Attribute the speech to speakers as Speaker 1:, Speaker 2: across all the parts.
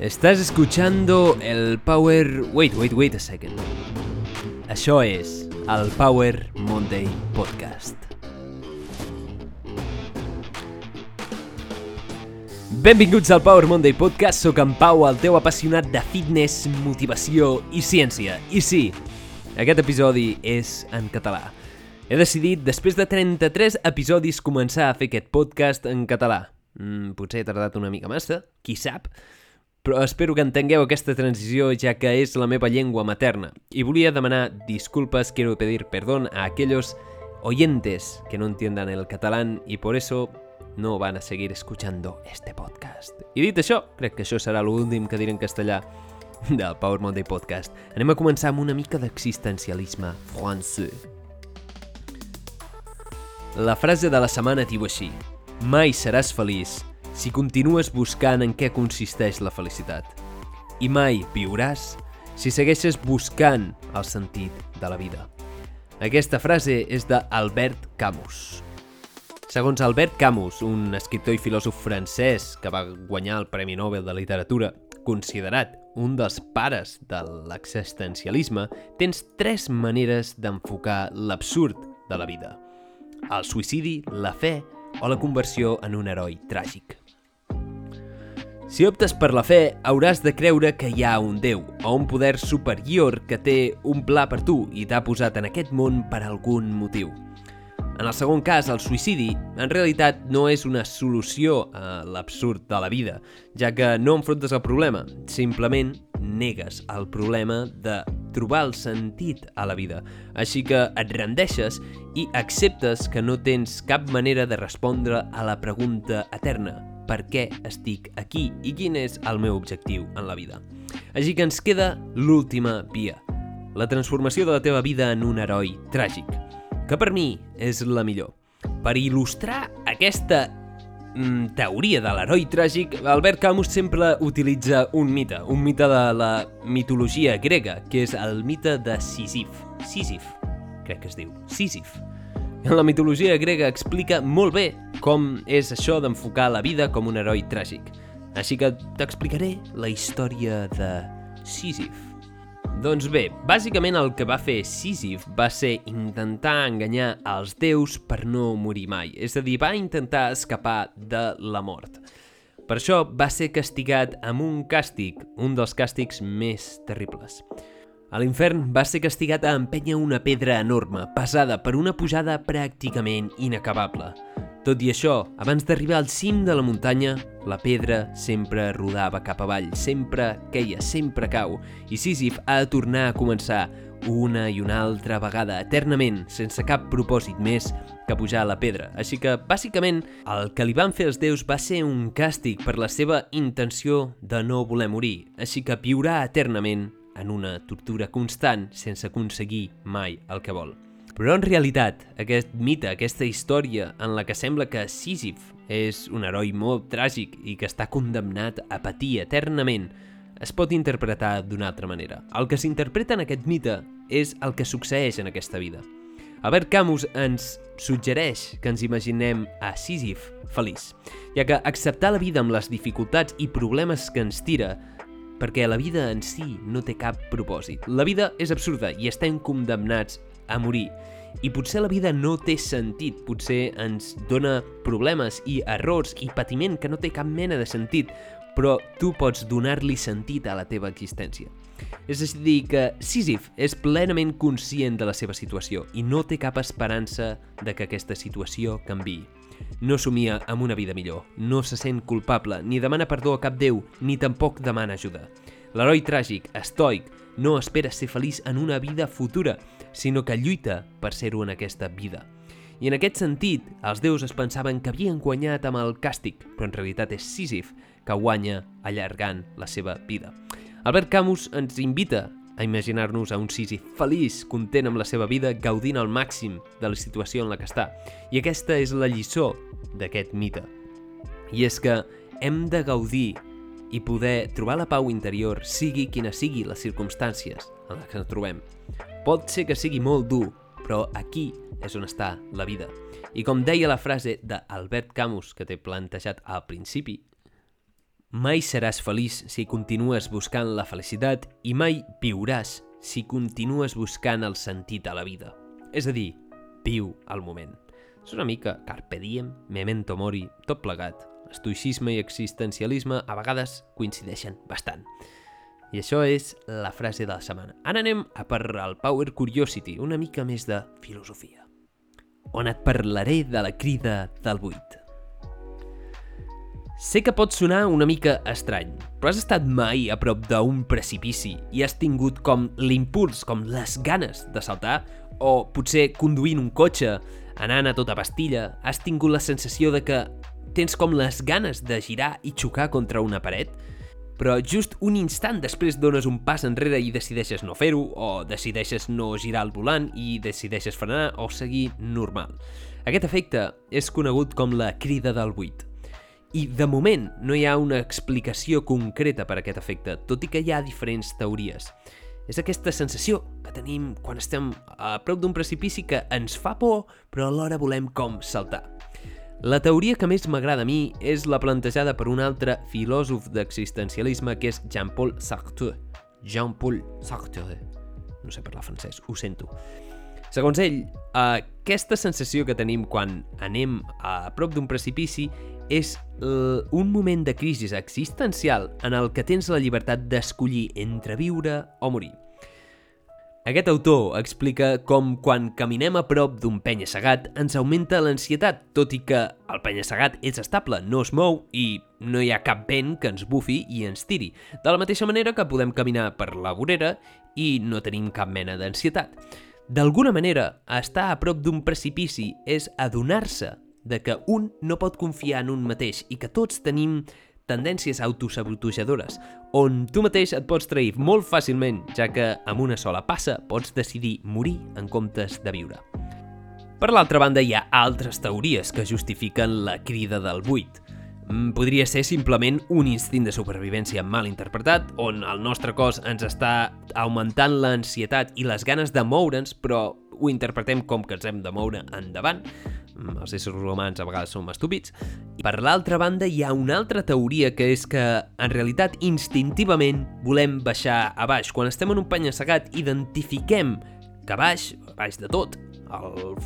Speaker 1: Estás escuchando el Power... Wait, wait, wait a second. Això és el Power Monday Podcast. Benvinguts al Power Monday Podcast, sóc en Pau, el teu apassionat de fitness, motivació i ciència. I sí, aquest episodi és en català. He decidit, després de 33 episodis, començar a fer aquest podcast en català. Mm, potser he tardat una mica massa, qui sap, però espero que entengueu aquesta transició ja que és la meva llengua materna. Y volia demanar disculpas, quiero pedir perdón a aquellos oyentes que no entiendan el catalán y por eso no van a seguir escuchando este podcast. I dit això, crec que això serà l'últim que diré en castellà del Power Monday Podcast. Anem a començar amb una mica d'existencialisme francès. La frase de la setmana diu així Mai seràs feliç si continues buscant en què consisteix la felicitat. I mai viuràs si segueixes buscant el sentit de la vida. Aquesta frase és d'Albert Camus. Segons Albert Camus, un escriptor i filòsof francès que va guanyar el Premi Nobel de Literatura, considerat un dels pares de l'existencialisme, tens tres maneres d'enfocar l'absurd de la vida. El suïcidi, la fe o la conversió en un heroi tràgic. Si optes per la fe, hauràs de creure que hi ha un Déu o un poder superior que té un pla per tu i t'ha posat en aquest món per algun motiu. En el segon cas, el suïcidi, en realitat no és una solució a l'absurd de la vida, ja que no enfrontes el problema, simplement negues el problema de trobar el sentit a la vida. Així que et rendeixes i acceptes que no tens cap manera de respondre a la pregunta eterna per què estic aquí i quin és el meu objectiu en la vida. Així que ens queda l'última via, la transformació de la teva vida en un heroi tràgic, que per mi és la millor. Per il·lustrar aquesta mm, teoria de l'heroi tràgic, Albert Camus sempre utilitza un mite, un mite de la mitologia grega, que és el mite de Sísif. Sísif, crec que es diu. Sísif. En la mitologia grega explica molt bé com és això d'enfocar la vida com un heroi tràgic. Així que t'explicaré la història de Sísif. Doncs bé, bàsicament el que va fer Sísif va ser intentar enganyar els déus per no morir mai, és a dir, va intentar escapar de la mort. Per això va ser castigat amb un càstig, un dels càstigs més terribles. A l'infern va ser castigat a empènyer una pedra enorme, pesada per una pujada pràcticament inacabable. Tot i això, abans d'arribar al cim de la muntanya, la pedra sempre rodava cap avall, sempre queia, sempre cau, i Sísif ha de tornar a començar una i una altra vegada, eternament, sense cap propòsit més que pujar a la pedra. Així que, bàsicament, el que li van fer els déus va ser un càstig per la seva intenció de no voler morir, així que viurà eternament en una tortura constant sense aconseguir mai el que vol. Però en realitat, aquest mite, aquesta història en la que sembla que Sísif és un heroi molt tràgic i que està condemnat a patir eternament, es pot interpretar d'una altra manera. El que s'interpreta en aquest mite és el que succeeix en aquesta vida. Albert Camus ens suggereix que ens imaginem a Sísif feliç, ja que acceptar la vida amb les dificultats i problemes que ens tira perquè la vida en si no té cap propòsit. La vida és absurda i estem condemnats a morir. I potser la vida no té sentit, potser ens dona problemes i errors i patiment que no té cap mena de sentit, però tu pots donar-li sentit a la teva existència. És a dir, que Sísif és plenament conscient de la seva situació i no té cap esperança de que aquesta situació canvi. No somia amb una vida millor, no se sent culpable, ni demana perdó a cap déu, ni tampoc demana ajuda. L'heroi tràgic, estoic, no espera ser feliç en una vida futura, sinó que lluita per ser-ho en aquesta vida. I en aquest sentit, els déus es pensaven que havien guanyat amb el càstig, però en realitat és Sísif que guanya allargant la seva vida. Albert Camus ens invita a imaginar-nos a un Sisi feliç, content amb la seva vida, gaudint al màxim de la situació en la que està. I aquesta és la lliçó d'aquest mite. I és que hem de gaudir i poder trobar la pau interior, sigui quina sigui les circumstàncies en les que ens trobem. Pot ser que sigui molt dur, però aquí és on està la vida. I com deia la frase d'Albert Camus que t'he plantejat al principi, Mai seràs feliç si continues buscant la felicitat i mai viuràs si continues buscant el sentit a la vida. És a dir, viu al moment. És una mica carpe diem, memento mori, tot plegat. Estoicisme i existencialisme a vegades coincideixen bastant. I això és la frase de la setmana. Ara anem a per al Power Curiosity, una mica més de filosofia, on et parlaré de la crida del buit. Sé que pot sonar una mica estrany, però has estat mai a prop d'un precipici i has tingut com l'impuls, com les ganes de saltar? O potser conduint un cotxe, anant a tota pastilla, has tingut la sensació de que tens com les ganes de girar i xocar contra una paret? però just un instant després dones un pas enrere i decideixes no fer-ho, o decideixes no girar el volant i decideixes frenar o seguir normal. Aquest efecte és conegut com la crida del buit. I de moment no hi ha una explicació concreta per a aquest efecte, tot i que hi ha diferents teories. És aquesta sensació que tenim quan estem a prop d'un precipici que ens fa por, però alhora volem com saltar. La teoria que més m'agrada a mi és la plantejada per un altre filòsof d'existencialisme que és Jean-Paul Sartre. Jean-Paul Sartre. No sé parlar francès, ho sento. Segons ell, aquesta sensació que tenim quan anem a prop d'un precipici és un moment de crisi existencial en el que tens la llibertat d'escollir entre viure o morir. Aquest autor explica com quan caminem a prop d'un penya-segat ens augmenta l'ansietat, tot i que el penya-segat és estable, no es mou i no hi ha cap vent que ens bufi i ens tiri. De la mateixa manera que podem caminar per la vorera i no tenim cap mena d'ansietat. D'alguna manera, estar a prop d'un precipici és adonar-se de que un no pot confiar en un mateix i que tots tenim tendències autosabotejadores, on tu mateix et pots trair molt fàcilment, ja que amb una sola passa pots decidir morir en comptes de viure. Per l'altra banda, hi ha altres teories que justifiquen la crida del buit. Mm, podria ser simplement un instint de supervivència mal interpretat, on el nostre cos ens està augmentant l'ansietat i les ganes de moure'ns, però ho interpretem com que ens hem de moure endavant, els éssers humans a vegades som estúpids, i per l'altra banda hi ha una altra teoria que és que en realitat instintivament volem baixar a baix. Quan estem en un penya-segat identifiquem que baix, baix de tot, el,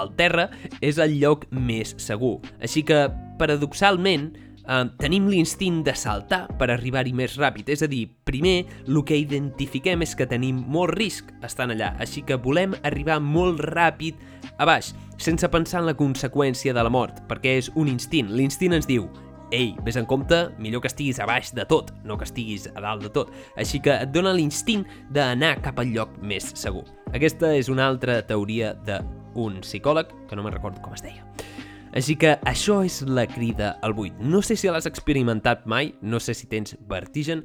Speaker 1: el terra és el lloc més segur. Així que, paradoxalment, eh, tenim l'instint de saltar per arribar-hi més ràpid. És a dir, primer, el que identifiquem és que tenim molt risc estant allà, així que volem arribar molt ràpid a baix, sense pensar en la conseqüència de la mort, perquè és un instint. L'instint ens diu, ei, vés en compte, millor que estiguis a baix de tot, no que estiguis a dalt de tot. Així que et dona l'instint d'anar cap al lloc més segur. Aquesta és una altra teoria d'un psicòleg, que no me'n recordo com es deia. Així que això és la crida al buit. No sé si l'has experimentat mai, no sé si tens vertigen,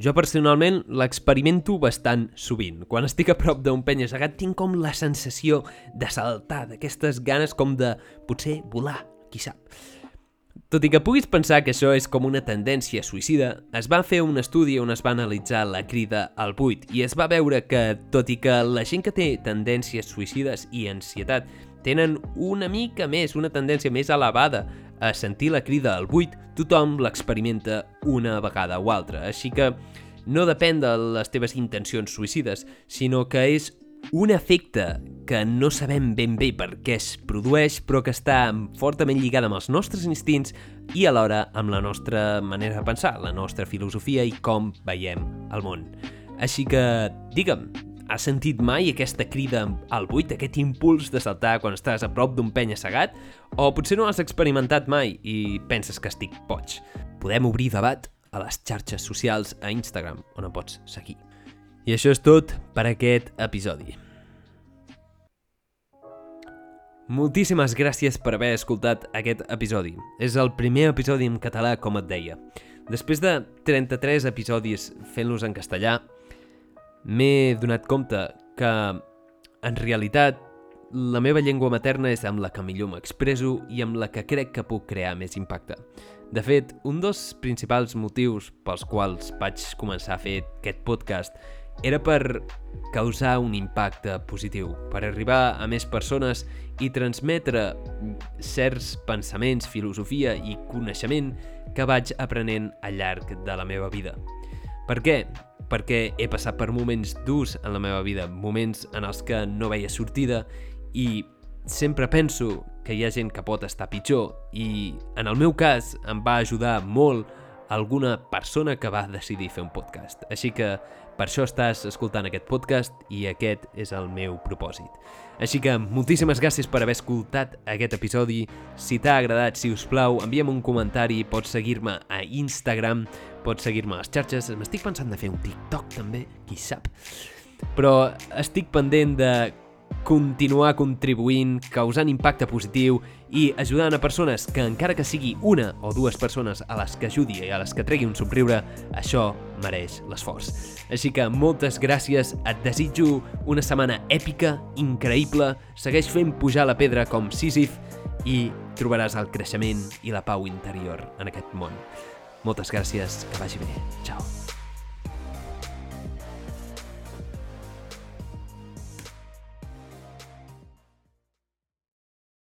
Speaker 1: jo personalment l'experimento bastant sovint. Quan estic a prop d'un penya-segat tinc com la sensació de saltar, d'aquestes ganes com de potser volar, qui sap. Tot i que puguis pensar que això és com una tendència suïcida, es va fer un estudi on es va analitzar la crida al buit i es va veure que, tot i que la gent que té tendències suïcides i ansietat tenen una mica més, una tendència més elevada a sentir la crida al buit, tothom l'experimenta una vegada o altra. Així que no depèn de les teves intencions suïcides, sinó que és un efecte que no sabem ben bé per què es produeix, però que està fortament lligada amb els nostres instints i alhora amb la nostra manera de pensar, la nostra filosofia i com veiem el món. Així que, digue'm, Has sentit mai aquesta crida al buit, aquest impuls de saltar quan estàs a prop d'un penya segat? O potser no has experimentat mai i penses que estic poig? Podem obrir debat a les xarxes socials a Instagram, on em pots seguir. I això és tot per aquest episodi. Moltíssimes gràcies per haver escoltat aquest episodi. És el primer episodi en català, com et deia. Després de 33 episodis fent-los en castellà, m'he donat compte que, en realitat, la meva llengua materna és amb la que millor m'expreso i amb la que crec que puc crear més impacte. De fet, un dels principals motius pels quals vaig començar a fer aquest podcast era per causar un impacte positiu, per arribar a més persones i transmetre certs pensaments, filosofia i coneixement que vaig aprenent al llarg de la meva vida. Per què? Perquè he passat per moments durs en la meva vida, moments en els que no veia sortida i sempre penso que hi ha gent que pot estar pitjor i en el meu cas em va ajudar molt alguna persona que va decidir fer un podcast. Així que per això estàs escoltant aquest podcast i aquest és el meu propòsit. Així que moltíssimes gràcies per haver escoltat aquest episodi. Si t'ha agradat, si us plau, envia'm un comentari, pots seguir-me a Instagram, pots seguir-me a les xarxes. M'estic pensant de fer un TikTok també, qui sap. Però estic pendent de continuar contribuint, causant impacte positiu i ajudant a persones que encara que sigui una o dues persones a les que ajudi i a les que tregui un somriure, això mereix l'esforç. Així que moltes gràcies, et desitjo una setmana èpica, increïble, segueix fent pujar la pedra com Sísif i trobaràs el creixement i la pau interior en aquest món. Moltes gràcies, que vagi bé. Ciao.